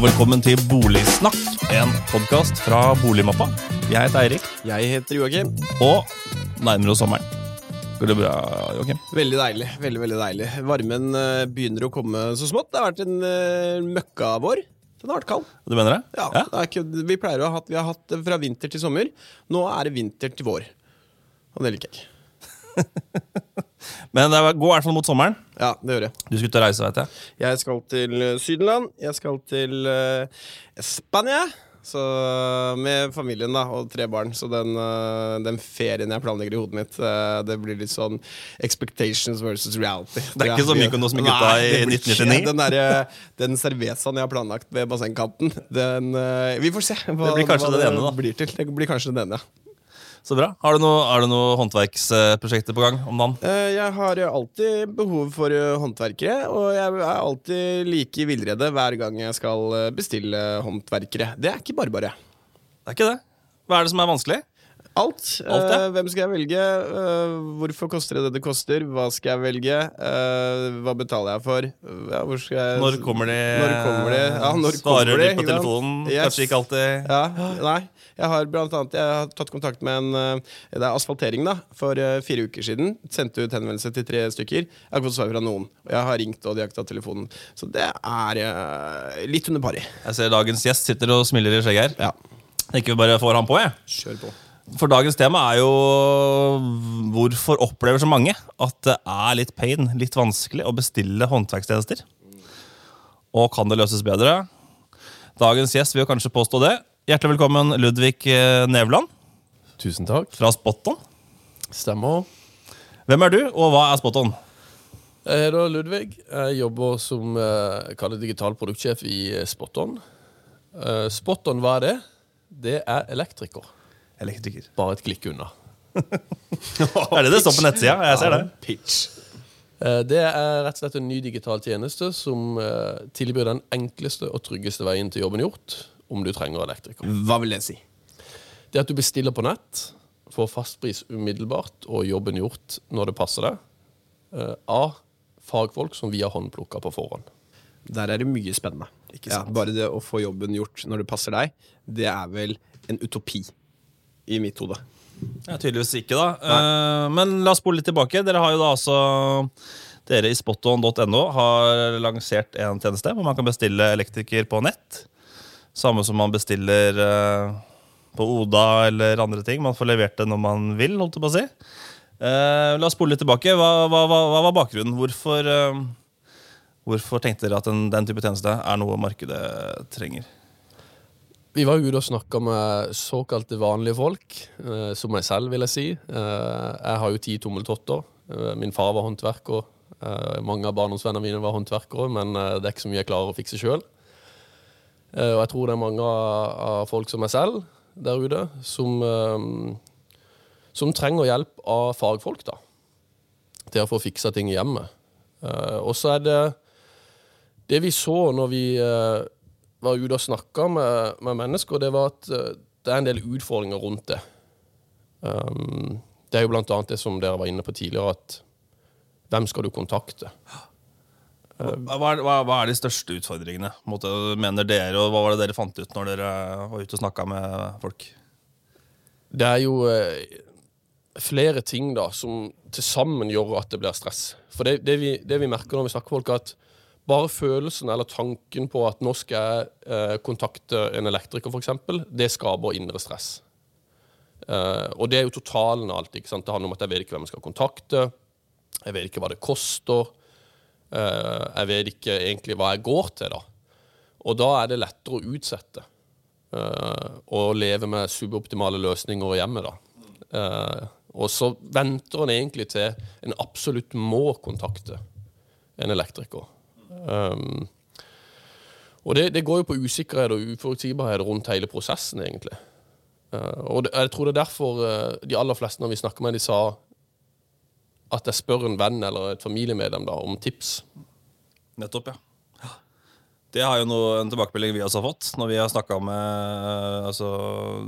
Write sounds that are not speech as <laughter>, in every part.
og velkommen til Boligsnakk, en podkast fra Boligmappa. Jeg heter Eirik, Jeg heter Joakim. og nærmer oss sommeren. Går det bra, Joakim? Veldig deilig. veldig, veldig deilig Varmen eh, begynner å komme så smått. Det har vært en uh, møkkavår. Den har vært kald. Du mener det? Ja, Det er ikke, vi pleier å ha hatt, vi har hatt det fra vinter til sommer. Nå er det vinter til vår. Og det liker jeg ikke. <laughs> Men det går i hvert fall mot sommeren. Ja, det gjør jeg. Du skal ut og reise, vet jeg. Jeg skal til eh, Sydenland. Jeg skal til uh, Spania. Så Med familien da, og tre barn. Så den, eh, den ferien jeg planlegger i hodet mitt, eh, det blir litt sånn expectations versus reality. Det er ikke så mye som med gutta i det blir ikke- 1999. Den, der, den cervezaen jeg har planlagt ved bassengkanten, den eh, Vi får se hva, Det blir kanskje hva den ene, da. blir til. Det blir kanskje den ene, ja. Så bra. Har du noen noe håndverksprosjekter på gang om dagen? Eh, Jeg har alltid behov for eh, håndverkere, og jeg er alltid like villrede hver gang jeg skal eh, bestille håndverkere. Det er ikke bare bare. Det er ikke det. Hva er det som er vanskelig? Alt. Alt, ja. Eh, hvem skal jeg velge? Eh, hvorfor koster det det det koster? Hva skal jeg velge? Eh, hva betaler jeg for? Ja, jeg Når kommer de? Når kommer de? Ja, når Svarer kommer de på telefonen? Yes. Kanskje ikke alltid. Ja, nei. Jeg har blant annet Jeg har tatt kontakt med en Det er asfaltering, da. For fire uker siden. Sendte ut henvendelse til tre stykker. Jeg har ikke fått svar fra noen. Jeg har ringt, og de har ikke tatt telefonen. Så det er litt under pari. Jeg ser dagens gjest sitter og smiler i skjegget her. Ja. Jeg vi bare får han på, jeg. Kjør på. For dagens tema er jo hvorfor opplever så mange at det er litt pain, litt vanskelig å bestille håndverkstjenester. Og kan det løses bedre? Dagens gjest vil jo kanskje påstå det. Hjertelig velkommen, Ludvig eh, Nevland Tusen takk. fra Spot-On. Stemmer. Hvem er du, og hva er Spot-On? Jeg heter Ludvig. Jeg jobber som eh, jeg digital produktsjef i Spotton. Eh, Spot-On, hva er det? Det er elektriker. Elektriker. Bare et klikk unna. <laughs> Er det det står på nettsida. Jeg ser det. Pitch. Eh, Det er rett og slett en ny digital tjeneste som eh, tilbyr den enkleste og tryggeste veien til jobben gjort om du trenger elektriker. Hva vil det si? Det at du bestiller på nett, får fastpris umiddelbart og jobben gjort når det passer deg, eh, av fagfolk som vi har håndplukka på forhånd. Der er det mye spennende. Ja, bare det å få jobben gjort når det passer deg, det er vel en utopi i mitt hode. Ja, tydeligvis ikke, da. Uh, men la oss spole litt tilbake. Dere har jo da altså Dere i spoton.no har lansert en tjeneste hvor man kan bestille elektriker på nett. Samme som man bestiller uh, på Oda eller andre ting. Man får levert det når man vil, holdt jeg på å si. Uh, la oss spole litt tilbake. Hva, hva, hva, hva var bakgrunnen? Hvorfor, uh, hvorfor tenkte dere at den, den type tjeneste er noe markedet trenger? Vi var ute og snakka med såkalte vanlige folk, eh, som meg selv, vil jeg si. Eh, jeg har jo ti tommeltotter. Eh, min far var håndverker. Mange av barndomsvennene mine var håndverkere, men det er ikke så mye jeg klarer å fikse sjøl. Og jeg tror det er mange av, folk som meg selv der ute, som, som trenger hjelp av fagfolk da, til å få fiksa ting i hjemmet. Og så er det det vi så når vi var ute og snakka med, med mennesker, det var at eh, det er en del utfordringer rundt det. Um, det er jo blant annet det som dere var inne på tidligere, at hvem skal du kontakte? Hva hva er, hva, hva er de største utfordringene, måte, mener dere, og hva var det dere fant ut når dere var ute og snakka med folk? Det er jo eh, flere ting da som til sammen gjør at det blir stress. For det, det, vi, det vi merker når vi snakker med folk, er at bare følelsen eller tanken på at nå skal jeg eh, kontakte en elektriker, f.eks., det skaper indre stress. Eh, og det er jo totalen av alt. ikke sant? Det handler om at jeg vet ikke hvem jeg skal kontakte. Jeg vet ikke hva det koster. Eh, jeg vet ikke egentlig hva jeg går til, da. Og da er det lettere å utsette. og leve med suboptimale løsninger hjemme, da. Og så venter en egentlig til en absolutt må kontakte en elektriker. Um, og det, det går jo på usikkerhet og uforutsigbarhet rundt hele prosessen, egentlig. Uh, og det, jeg tror det er derfor uh, de aller fleste når vi snakker med de sa at jeg spør en venn eller et familiemedlem da, om tips. Nettopp, ja. Det har jo noe, en tilbakemelding vi også har fått. når vi har med altså,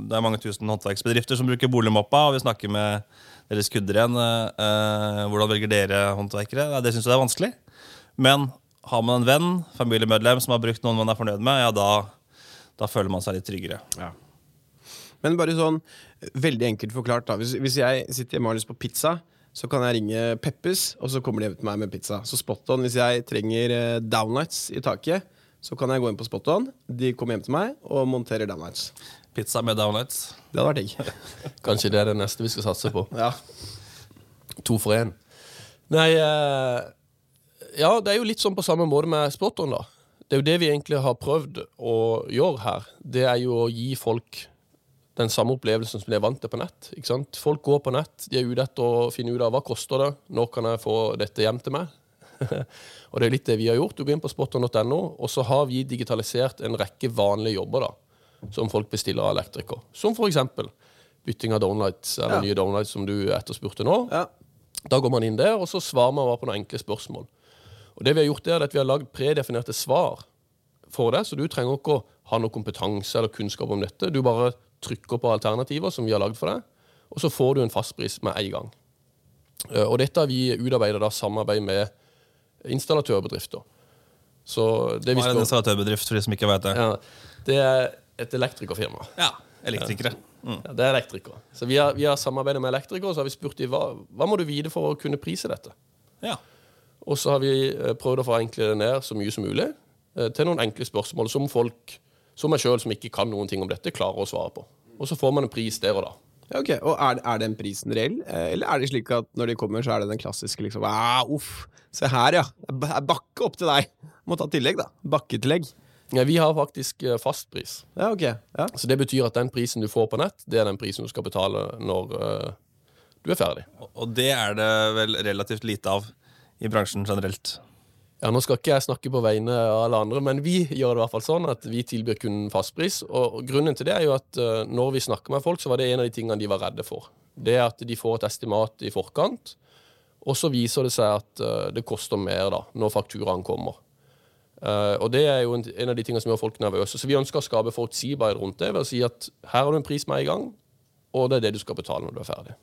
Det er mange tusen håndverksbedrifter som bruker boligmappa, og vi snakker med deres kunder igjen. Uh, hvordan velger dere håndverkere? Det syns jeg er vanskelig. Men har man en venn, familiemedlem, som har brukt noen man er fornøyd med, ja, da, da føler man seg litt tryggere. Ja. Men bare sånn veldig enkelt forklart, da. Hvis, hvis jeg sitter hjemme og har lyst på pizza, så kan jeg ringe Peppes, og så kommer de hjem til meg med pizza. Så spot on, hvis jeg trenger eh, downlights i taket, så kan jeg gå inn på spot on. De kommer hjem til meg og monterer downlights. Pizza med downlights. Det hadde vært digg. <laughs> Kanskje det er det neste vi skal satse på. ja. To for én. Nei eh, Ja, det er jo litt sånn på samme måte med Spot-on, da. Det er jo det vi egentlig har prøvd å gjøre her. Det er jo å gi folk den samme opplevelsen som de er vant til på nett. ikke sant? Folk går på nett, de er ute etter å finne ut av hva koster det, når kan jeg få dette hjem til meg? <laughs> og det er litt det vi har gjort. Du går inn på spoton.no, og så har vi digitalisert en rekke vanlige jobber da, som folk bestiller av elektriker. Som f.eks. bytting av downlights, eller Ja. nye downlights som du etterspurte nå. ja. Da går man inn der, og så svarer man bare på noen enkle spørsmål. Og det vi har gjort er at vi har lagd predefinerte svar for deg, så du trenger ikke å ha noe kompetanse eller kunnskap om dette. Du bare trykker på alternativer som vi har lagd for deg, og så får du en fastpris med en gang. Eh, Og dette har vi utarbeidet da samarbeid med installatørbedrifter. Så det Hva er en installatørbedrift, for de som ikke vet det? ja, Det er et elektrikerfirma. Ja, elektrikere. Mm. Ja, det er elektrikere. Så vi har, vi har samarbeidet med elektrikere, og så har vi spurt dem hva, hva må du vite for å kunne prise dette. Ja. Og så har vi eh, prøvd å forenkle det ned så mye som mulig eh, til noen enkle spørsmål som folk, som meg sjøl, som ikke kan noen ting om dette, klarer å svare på. Og så får man en pris der og da. Ja, ok, og er, er den prisen reell, Eh, eller er det slik at når de kommer, så er det den klassiske liksom ah, Uff, se her, ja. Bakke opp til deg. Må ta tillegg, da. Bakketillegg. Ja, vi har faktisk fast fastpris. Ja, ok. Ja. Så det betyr at den prisen du får på nett, det er den prisen du skal betale når uh, du er ferdig. Og- Og det er det vel relativt lite av i bransjen generelt. Ja, Nå skal ikke jeg snakke på vegne av alle andre, men vi gjør det i hvert fall sånn at vi tilbyr kun fastpris. Og grunnen til det er jo at eh, når vi snakker med folk, så var det en av de tingene de var redde for. Det er at de får et estimat i forkant, og så viser det seg at eh, det koster mer da, når fakturaen kommer. Eh, og det er jo en, en av de tingene som gjør folk nervøse. Så vi ønsker å skape forutsigbarhet rundt det ved å si at her har du en pris med en gang, og det er det du skal betale når du er ferdig.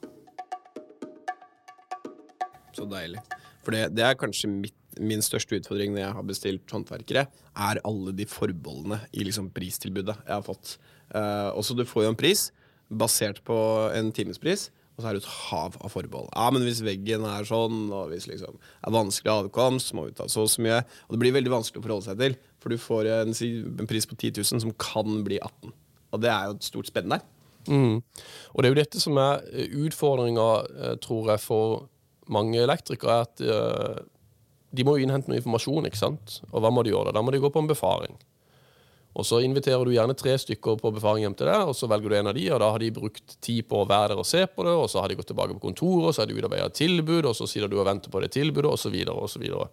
Så deilig. For det, det er kanskje mitt, min største utfordring når jeg har bestilt håndverkere, er alle de forbeholdene i liksom pristilbudet jeg har fått. Uh, også du får jo en pris basert på en timespris, og så er det et hav av forbehold. Ja, men hvis veggen er sånn, og hvis liksom er vanskelig adkomst, må vi ta så og så mye. Og det blir veldig vanskelig å forholde seg til, for du får en, en pris på 10 000 som kan bli 18 Og det er jo et stort spenn der. Mm. Og det er jo dette som er utfordringa, tror jeg, for mange elektrikere, er at uh, de må jo innhente noe informasjon, ikke sant? Og hva må de gjøre da? Da må de gå på en befaring. Og så inviterer du gjerne tre stykker på befaring hjem til deg, og så velger du en av de, og da har de brukt tid på å være der og se på det, og så har de gått tilbake på kontoret, og så har de utarbeidet et tilbud, og så sitter du og venter på det tilbudet, så videre.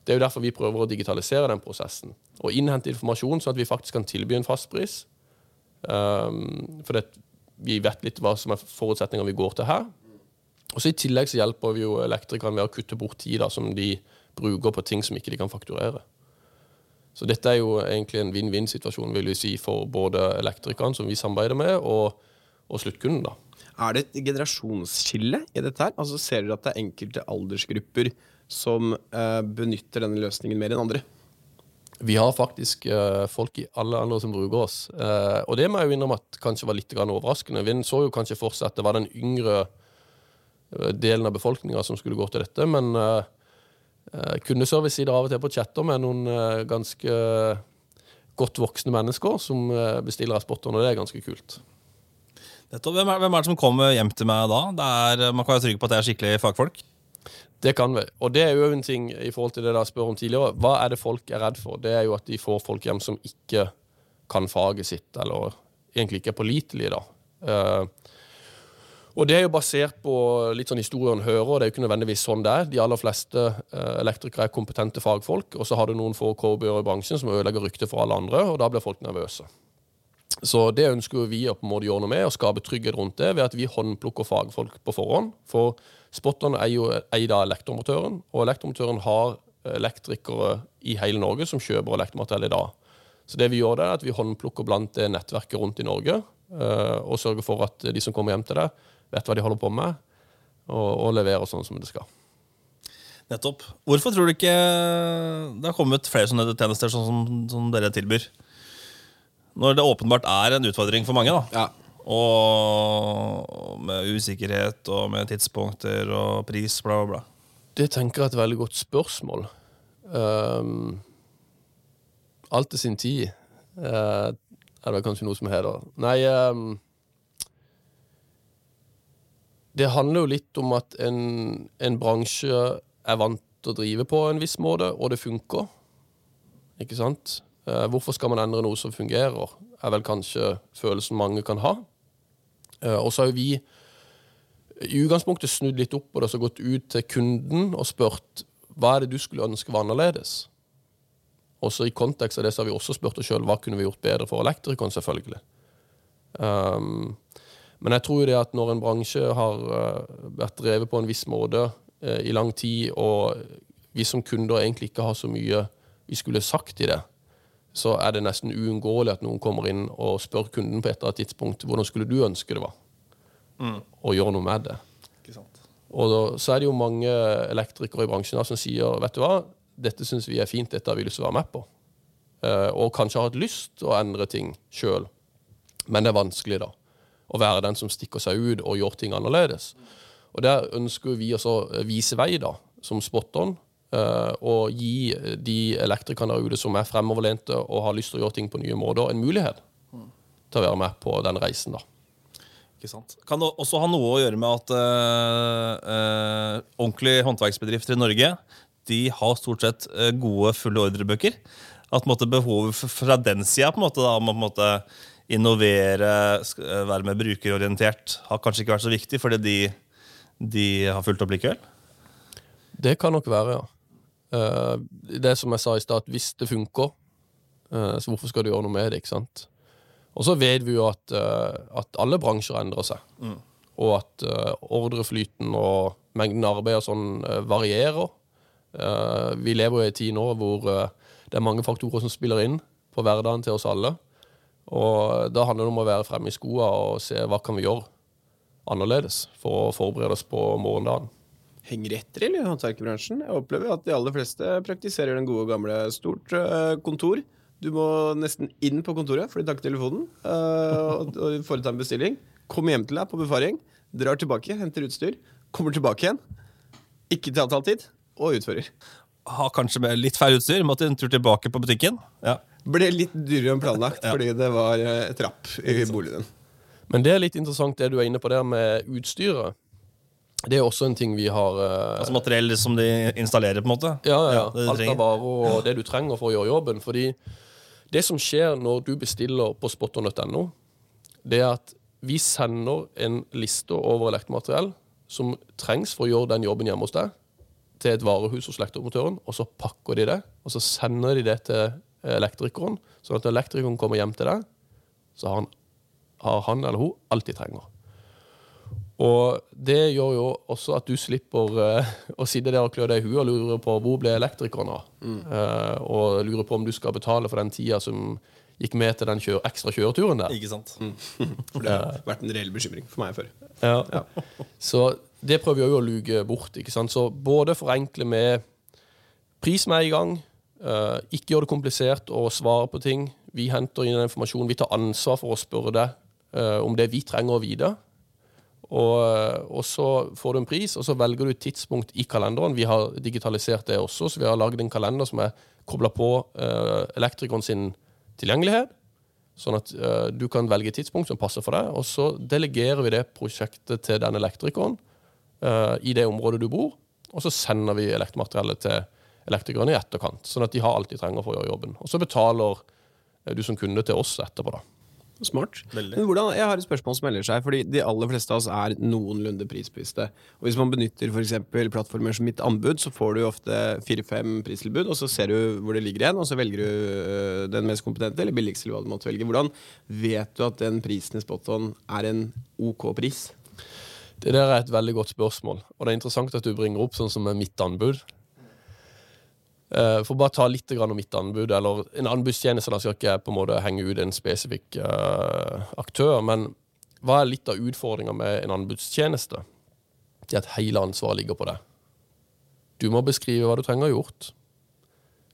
Det er jo derfor vi prøver å digitalisere den prosessen, og innhente informasjon sånn at vi faktisk kan tilby en fastpris. Um, for det, vi vet litt hva som er forutsetningene vi går til her. Og så I tillegg så hjelper vi jo elektrikerne ved å kutte bort tid da, som de bruker på ting som ikke de kan fakturere. Så dette er jo egentlig en vinn-vinn-situasjon vil vi si, for både elektrikerne som vi samarbeider med, og, og sluttkunden. da. Er det et generasjonsskille i dette her? Altså Ser dere at det er enkelte aldersgrupper som eh, benytter denne løsningen mer enn andre? Vi har faktisk eh, folk i alle andre som bruker oss. Eh, og det må jeg jo innrømme at kanskje var litt overraskende. Vi så jo kanskje for seg at det var den yngre delen av befolkninga som skulle gå til dette, men eh, eh, kundeservice sitter av og til på chatter med noen uh, ganske godt voksne mennesker som uh, bestiller av spotteren, og det er ganske kult. Dette, Hvem er, hvem er det som kommer hjem til meg da? Det er, man kan være trygg på at det er skikkelig fagfolk. Det kan vi. Og det er jo en ting i forhold til det jeg spør om tidligere. Hva er det folk er redd for? Det er jo at de får folk hjem som ikke kan faget sitt, eller egentlig ikke er pålitelige, da. Eh, og det er jo basert på litt sånn historien hører, og det er jo ikke nødvendigvis sånn det er. De aller fleste eh, elektrikere er kompetente fagfolk, og så har du noen få cowboyer i bransjen som ødelegger ryktet for alle andre, og da blir folk nervøse. Så det ønsker vi å på en måte gjøre noe med, og skape trygghet rundt det ved at vi håndplukker fagfolk på forhånd. For spotterne er jo eid av elektromontøren, og elektromontøren har elektrikere i hele Norge som kjøper elektromateriell i dag. Så det vi gjør det er at vi håndplukker blant det nettverket rundt i Norge, eh, og sørger for at de som kommer hjem til deg, vet hva de holder på med, og, og leverer sånn som det skal. Nettopp. Hvorfor tror du ikke det har kommet flere sånne tjenester sånn som, som dere tilbyr? Når det åpenbart er en utfordring for mange, da. Ja. Og med usikkerhet og med tidspunkter og pris, bla, bla, bla. Det tenker jeg er et veldig godt spørsmål. Um, alt til sin tid. Uh, er det kanskje noe som heter. Nei um, Det handler jo litt om at en, en bransje er vant til å drive på en viss måte, og det funker. Ikke sant? Uh, hvorfor skal man endre noe som fungerer, er vel kanskje følelsen mange kan ha. Uh, og så har vi i utgangspunktet snudd litt opp på det og gått ut til kunden og spurt hva er det du skulle ønske var annerledes. Og så I kontekst av det så har vi også spurt oss sjøl hva kunne vi gjort bedre for elektrikeren. selvfølgelig. Um, men jeg tror det at når en bransje har uh, vært drevet på en viss måte uh, i lang tid, og vi som kunder egentlig ikke har så mye vi skulle sagt i det, så er det nesten uunngåelig at noen kommer inn og spør kunden på et eller annet tidspunkt hvordan skulle du ønske det var, Mm. og gjøre noe med det. Og da, så er det jo mange elektrikere i bransjen da, som sier vet du hva, dette syns vi er fint, dette har vi lyst til å være med på. Eh, og kanskje har hatt lyst til å endre ting sjøl, men det er vanskelig da. Å være den som stikker seg ut og gjør ting annerledes. Og der ønsker vi å vise vei, da, som spot-on. eh, og gi de elektrikerne der ute som er fremoverlente og har lyst til å gjøre ting på nye måter, en mulighet til å være med på den reisen. da. Ikke sant? Kan det også ha noe å gjøre med at øh, øh, ordentlige håndverksbedrifter i Norge de har stort sett gode, fulle ordrebøker? At på en måte, behovet fra den sida om å på en måte, innovere, øh, være mer brukerorientert, har kanskje ikke vært så viktig fordi de, de har fulgt opp likevel? Det kan nok være, ja. Eh, det som jeg sa i stad, hvis det funker, eh, så hvorfor skal du gjøre noe med det? ikke sant? Og så vet vi jo at, eh, at alle bransjer endrer seg. Og at eh, ordreflyten og mengden arbeid og sånn eh, varierer. Eh, vi lever jo i en tid nå hvor eh, det er mange faktorer som spiller inn på hverdagen til oss alle. Og da handler det om å være fremme i skoa og se hva kan vi gjøre annerledes for å forberede oss på morgendagen. Henger etter i håndverkerbransjen. Jeg opplever at de aller fleste praktiserer den gode gamle stort eh, kontor. Du må nesten inn på kontoret for å takke telefonen eh, og, og foreta en bestilling. Kommer hjem til deg på befaring, drar tilbake, henter utstyr, kommer tilbake igjen. Ikke til avtalt tid, og utfører. Har kanskje med litt feil utstyr, måtte en tur tilbake på butikken. Ja. Ble litt dyrere enn planlagt <laughs> fordi det var eh, trapp i boligen. Men det er litt interessant det du er inne på der med utstyret. Det er også en ting vi har uh, Altså materiell som de installerer, på en måte. Ja, ja, ja. Alt av varer og det du trenger for å gjøre jobben. Fordi det som skjer når du bestiller på spoton.no, det er at vi sender en liste over elektromateriell som trengs for å gjøre den jobben hjemme hos deg, til et varehus hos elektromontøren, og så pakker de det, og så sender de det til elektrikeren, sånn at når elektrikeren kommer hjem til deg, så har han, har han eller hun alt de trenger. Og det gjør jo også at du slipper uh, å sitte der og klø deg i huet og lure på hvor ble elektrikeren av. Eh, og lure på om du skal betale for den tida som gikk med til den kjør, ekstra kjøreturen der. Ikke sant? <laughs> For det har vært en reell bekymring for meg før. Ja. Så det prøver vi jo å luke bort. ikke sant? Så både forenkle med pris med i gang, eh, ikke gjør det komplisert å svare på ting. Vi henter inn informasjonen, vi tar ansvar for å spørre deg uh, om det vi trenger å vite. Og, eh, og så får du en pris, og så velger du et tidspunkt i kalenderen. Vi har digitalisert det også, så vi har laget en kalender som er kobla på uh, elektrikeren sin tilgjengelighet. Sånn at uh, du kan velge et tidspunkt som passer for deg, og så delegerer vi det prosjektet til den elektrikeren i det området du bor, og så sender vi elektromateriellet til elektrikerne i etterkant. Sånn at de har alt de trenger for å gjøre jobben. Og så betaler eh, du som kunde til oss etterpå, da. Smart. Veldig. Men hvordan, jeg har et spørsmål som melder seg, fordi de aller fleste av oss er noenlunde prisbevisste. Og Hvis man benytter for eksempel plattformer som Mitt anbud, så får du ofte fire-fem pristilbud, og så ser du hvor det ligger igjen, og så velger du øh, den mest kompetente eller billigste, eller hva du måtte velge. Hvordan vet du at den prisen i Spoton er en OK pris? Det der er et veldig godt spørsmål, og det er interessant at du bringer opp sånn som med mitt anbud. Eh, For bare ta litt om mitt anbud, eller en anbudstjeneste, da skal ikke på en måte henge ut en spesifikk uh, aktør, men hva er litt av utfordringa med en anbudstjeneste? Det er at hele ansvaret ligger på deg. Du må beskrive hva du trenger gjort.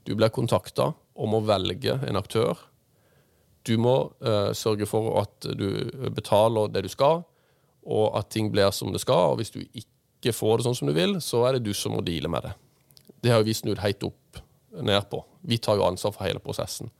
Du blir kontakta om å velge en aktør. Du må uh, sørge for at du betaler det du skal, og at ting blir som det skal. Og hvis du ikke får det sånn som du vil, så er det du som må deale med det. Det har jo vi snudd helt opp ned på. Vi tar jo ansvar for hele prosessen.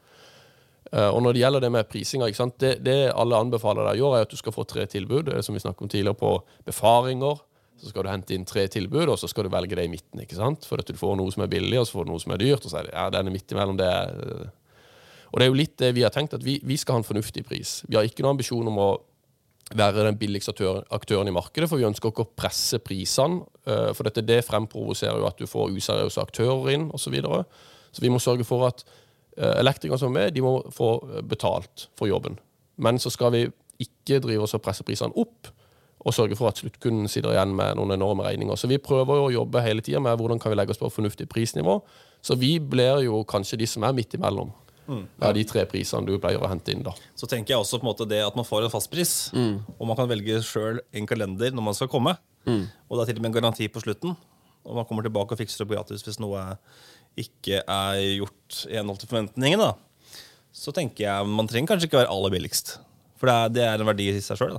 Eh, og når det gjelder det med prisinga? Det, det alle anbefaler deg å gjøre, er at du skal få tre tilbud. Som vi snakket om tidligere, på befaringer. Så skal du hente inn tre tilbud, og så skal du velge det i midten. ikke sant? For at du får noe som er billig, og så får du noe som er dyrt. Og så er det, ja, den er midt imellom det. er- Og det er jo litt det vi har tenkt, at vi, vi skal ha en fornuftig pris. Vi har ikke noen ambisjon om å være den billigste aktør, aktøren i markedet, for vi ønsker ikke å presse prisene. eh, For dette, det fremprovoserer jo at du får useriøse aktører inn, osv. Så, videre. så vi må sørge for at eh, elektrikere som er med, de må få eh, betalt for jobben. Men så skal vi ikke drive oss og presse prisene opp, og sørge for at sluttkunden sitter igjen med noen enorme regninger. Så vi prøver jo å jobbe hele tida med hvordan kan vi legge oss på fornuftig prisnivå. Så vi blir jo kanskje de som er midt imellom. Ja, de tre prisene du pleier å hente inn, da. Så tenker jeg også på en måte det at man får en fastpris, og man kan velge sjøl en kalender når man skal komme. Og det er til og med en garanti på slutten. Og man kommer tilbake og fikser opp gratis hvis noe ikke er gjort i henhold til forventningene. Så tenker jeg man trenger kanskje ikke være aller billigst. For det er, det er en verdi i seg sjøl.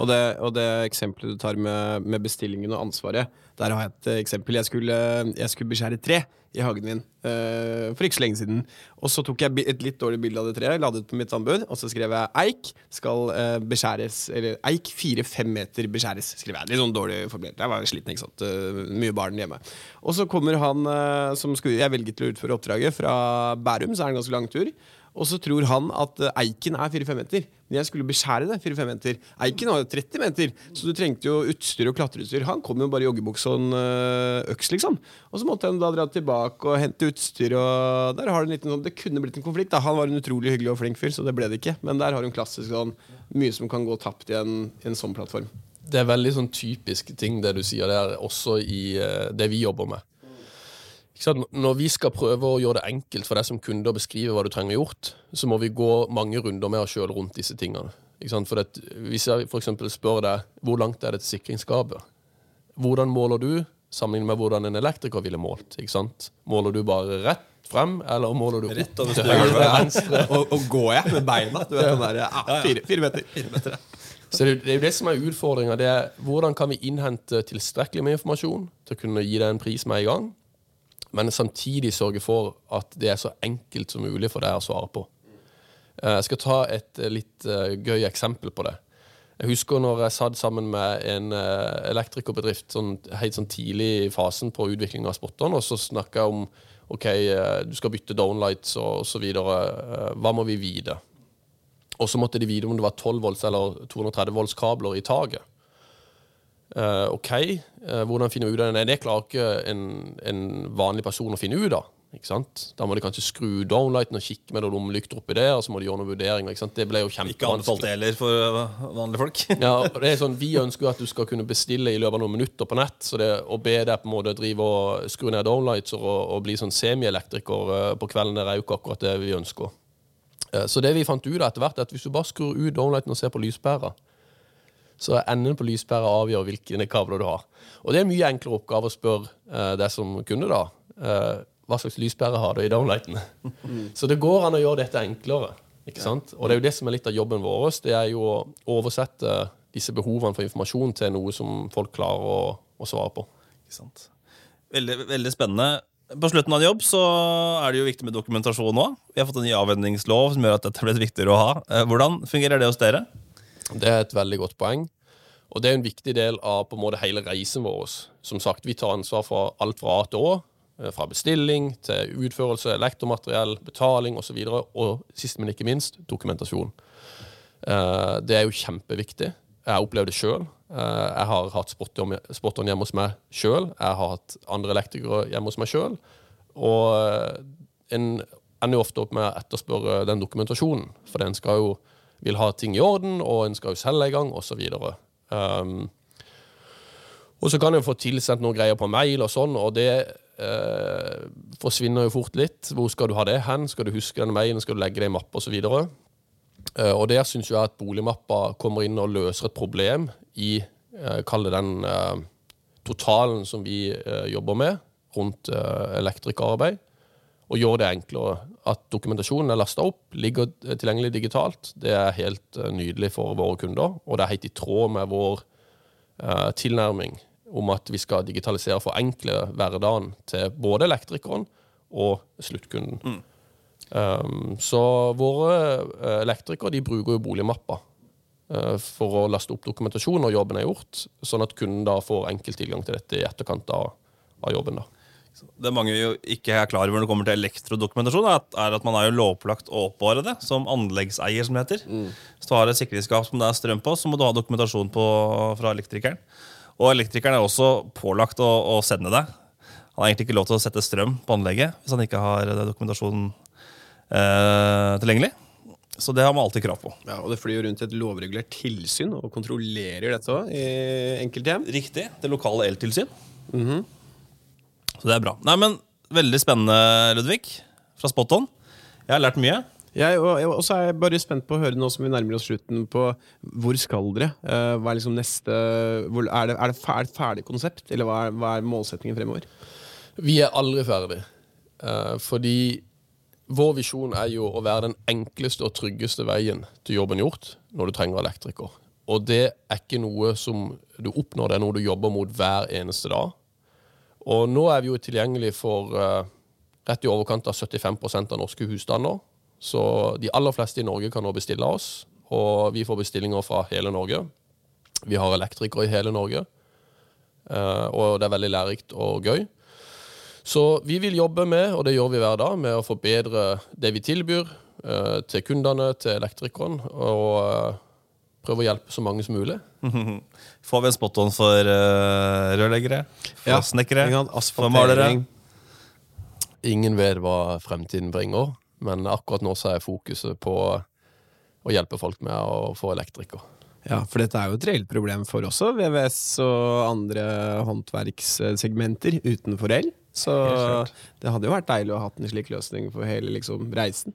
Og det, og det eksempelet du tar med, med bestillingen og ansvaret, der har jeg et eh, eksempel. Jeg skulle, jeg skulle beskjære tre i hagen min uh, for ikke så lenge siden. Og så tok jeg et litt dårlig bilde av det treet, la det ut på mitt anbud, og så skrev jeg eik skal uh, beskjæres Eller eik fire-fem meter beskjæres, skrev jeg. Litt sånn dårlig formulert. Jeg var sliten, ikke sant. Uh, mye barn hjemme. Og så kommer han eh, som skulle, jeg velger til å utføre oppdraget, fra Bærum, så er det en ganske lang tur. Og så tror han at eh, eiken er 4-5 meter. Men jeg skulle beskjære det 4-5 meter. Eiken var jo 30 meter, så du trengte jo utstyr og klatreutstyr. Han kom jo bare i joggebukse og en øh, øks, liksom. Og så måtte han da dra tilbake og hente utstyr, og der har du en liten sånn Det kunne blitt en konflikt. da Han var en utrolig hyggelig og flink fyr, så det ble det ikke. Men der har du en klassisk sånn mye som kan gå tapt i en, en sånn plattform. Det er veldig sånn typisk ting det du sier der, også i eh, det vi jobber med. Når vi skal prøve å gjøre det enkelt for deg som kunde å beskrive hva du trenger gjort, så må vi gå mange runder med oss sjøl rundt disse tingene. For det, hvis jeg eksempel spør deg hvor langt er det til sikringsskapet, hvordan måler du sammenlignet med hvordan en elektriker ville målt? Måler du bare rett frem, eller måler du Rett opp til ja. venstre? <laughs> Og, og går jeg med beina? Du vet den der, ja, fire, fire meter. Så det, det er jo det som er utfordringa. Hvordan kan vi innhente tilstrekkelig med informasjon til å kunne gi deg en pris med en gang, men samtidig sørge for at det er så enkelt som mulig for deg å svare på. Eh, Jeg skal ta et eh, litt eh, gøy eksempel på det. Jeg husker når jeg satt sammen med en elektrikerbedrift sånn, helt sånn tidlig i fasen på utvikling av spotteren, og så snakka jeg om OK, du skal bytte downlights og, osv. Hva må vi vite? Og så måtte de vite om det var 12 volts eller 230 volts kabler i taket. Eh, OK, eh, hvordan finner vi ut av det? Nei, det klarer ikke en, en vanlig person å finne ut av. Da må de kanskje skru downlighten og kikke med lommelykter oppi der, og så må de gjøre noen vurderinger. Ikke sant? Det Ikke anbefalt heller for øh, vanlige folk. <laughs> Ja, det er sånn, Vi ønsker jo at du skal kunne bestille i løpet av noen minutter på nett. så det Å be deg på en måte drive og skru ned downlights og, og bli sånn semielektriker eh, på kvelden, det er jo ikke akkurat det vi ønsker. Eh, Så det vi fant ut etter hvert, er at hvis du bare skrur ut downlighten og ser på lyspæra, så enden på lyspæra avgjør hvilke kabler du har. Og det er en mye enklere oppgave å spørre eh, deg som kunde, da. eh, hva slags lyspære har du i downlighten? Så det går an å gjøre dette enklere. ikke sant? Og det er jo det som er litt av jobben vår. Det er jo å oversette disse behovene for informasjon til noe som folk klarer å, å svare på. Ikke sant? Veldig, veldig spennende. På slutten av en jobb så er det jo viktig med dokumentasjon òg. Vi har fått en ny avhendingslov som gjør at dette blitt viktigere å ha. Eh, Hvordan fungerer det hos dere? Det er et veldig godt poeng. Og det er en viktig del av på en måte hele reisen vår. Som sagt, Vi tar ansvar for alt fra A til Å. eh, Fra bestilling til utførelse, elektromateriell, betaling osv. Og, så videre, og sist, men ikke minst, dokumentasjon. Eh, Det er jo kjempeviktig. Jeg har opplevd det sjøl. Jeg har hatt spotteren hjemme hos meg sjøl. Jeg har hatt andre elektrikere hjemme hos meg sjøl. Og eh, en ender jo ofte opp med å etterspørre den dokumentasjonen. For den skal jo vil ha ting i orden, og en skal jo selge i gang, osv. Um, og så kan en få tilsendt noen greier på mail og sånn, og det eh, forsvinner jo fort litt. Hvor skal du ha det hen? Skal du huske den mailen? Skal du legge det i mappe osv.? eh, og der syns jeg at boligmappa kommer inn og løser et problem i eh, Kall det den eh, totalen som vi eh, jobber med rundt eh, elektrikerarbeid. Og gjøre det enklere. At dokumentasjonen er lasta opp, ligger eh, tilgjengelig digitalt, det er helt eh, nydelig for våre kunder. Og det er helt i tråd med vår eh, tilnærming om at vi skal digitalisere og forenkle hverdagen til både elektrikeren og sluttkunden. Um, så våre eh, elektrikere de bruker jo boligmappa uh, for å laste opp dokumentasjon når jobben er gjort, sånn at kunden da får enkel tilgang til dette i etterkant av, av jobben. da. Det mange jo ikke er klar over når det kommer til elektrodokumentasjon, er at, er at man er jo lovpålagt å oppbevare det som anleggseier, som det heter. Hvis du har et sikringsskap som det er strøm på, så må du ha dokumentasjon på, fra elektrikeren. Og elektrikeren er også pålagt å, å sende det. Han har egentlig ikke lov til å sette strøm på anlegget hvis han ikke har eh, dokumentasjonen eh, tilgjengelig. Så det har man alltid krav på. Ja, og det flyr jo rundt et lovregulert tilsyn og kontrollerer dette òg i enkelte hjem. Riktig. Det lokale eltilsyn. Så det er bra. Nei, men Veldig spennende, Ludvig. Fra Spot On. Jeg har lært mye. Jeg, og, jeg, og så er jeg bare spent på å høre nå som vi nærmer oss slutten, på hvor skal dere? Uh, hva er liksom neste hvor, Er det, er det ferdig, ferdig konsept, eller hva er, hva er målsettingen fremover? Vi er aldri ferdig. Uh, fordi vår visjon er jo å være den enkleste og tryggeste veien til jobben gjort når du trenger elektriker. Og det er ikke noe som du oppnår, det er noe du jobber mot hver eneste dag. Og nå er vi jo tilgjengelig for uh, rett i overkant av 75% av norske husstander. Så de aller fleste i Norge kan nå bestille oss, og vi får bestillinger fra hele Norge. Vi har elektrikere i hele Norge, uh, og det er veldig lærerikt og gøy. Så vi vil jobbe med, og det gjør vi hver dag, med å forbedre det vi tilbyr uh, til kundene, til elektrikeren, og prøve å hjelpe så mange som mulig. <laughs> Får vi en spot on for uh, rørleggere? For Ja, snekkere? For malere? Ingen vet hva fremtiden bringer, men akkurat nå så er fokuset på å hjelpe folk med å få elektriker. Ja, for dette er jo et reelt problem for også VVS og andre håndverkssegmenter utenfor el. Så det hadde jo vært deilig å ha hatt en slik løsning for hele liksom, reisen.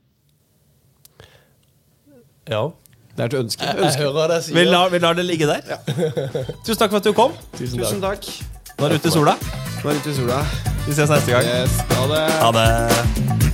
Ja. Det er et ønske. Jeg jeg hører deg Vi lar, vi lar det ligge der. <laughs> Tusen takk for at du kom. Tusen Tusen takk. Nå er du ute i sola. Nå er vi ute i sola. Vi ses neste gang. Yes, ha det. Ha det.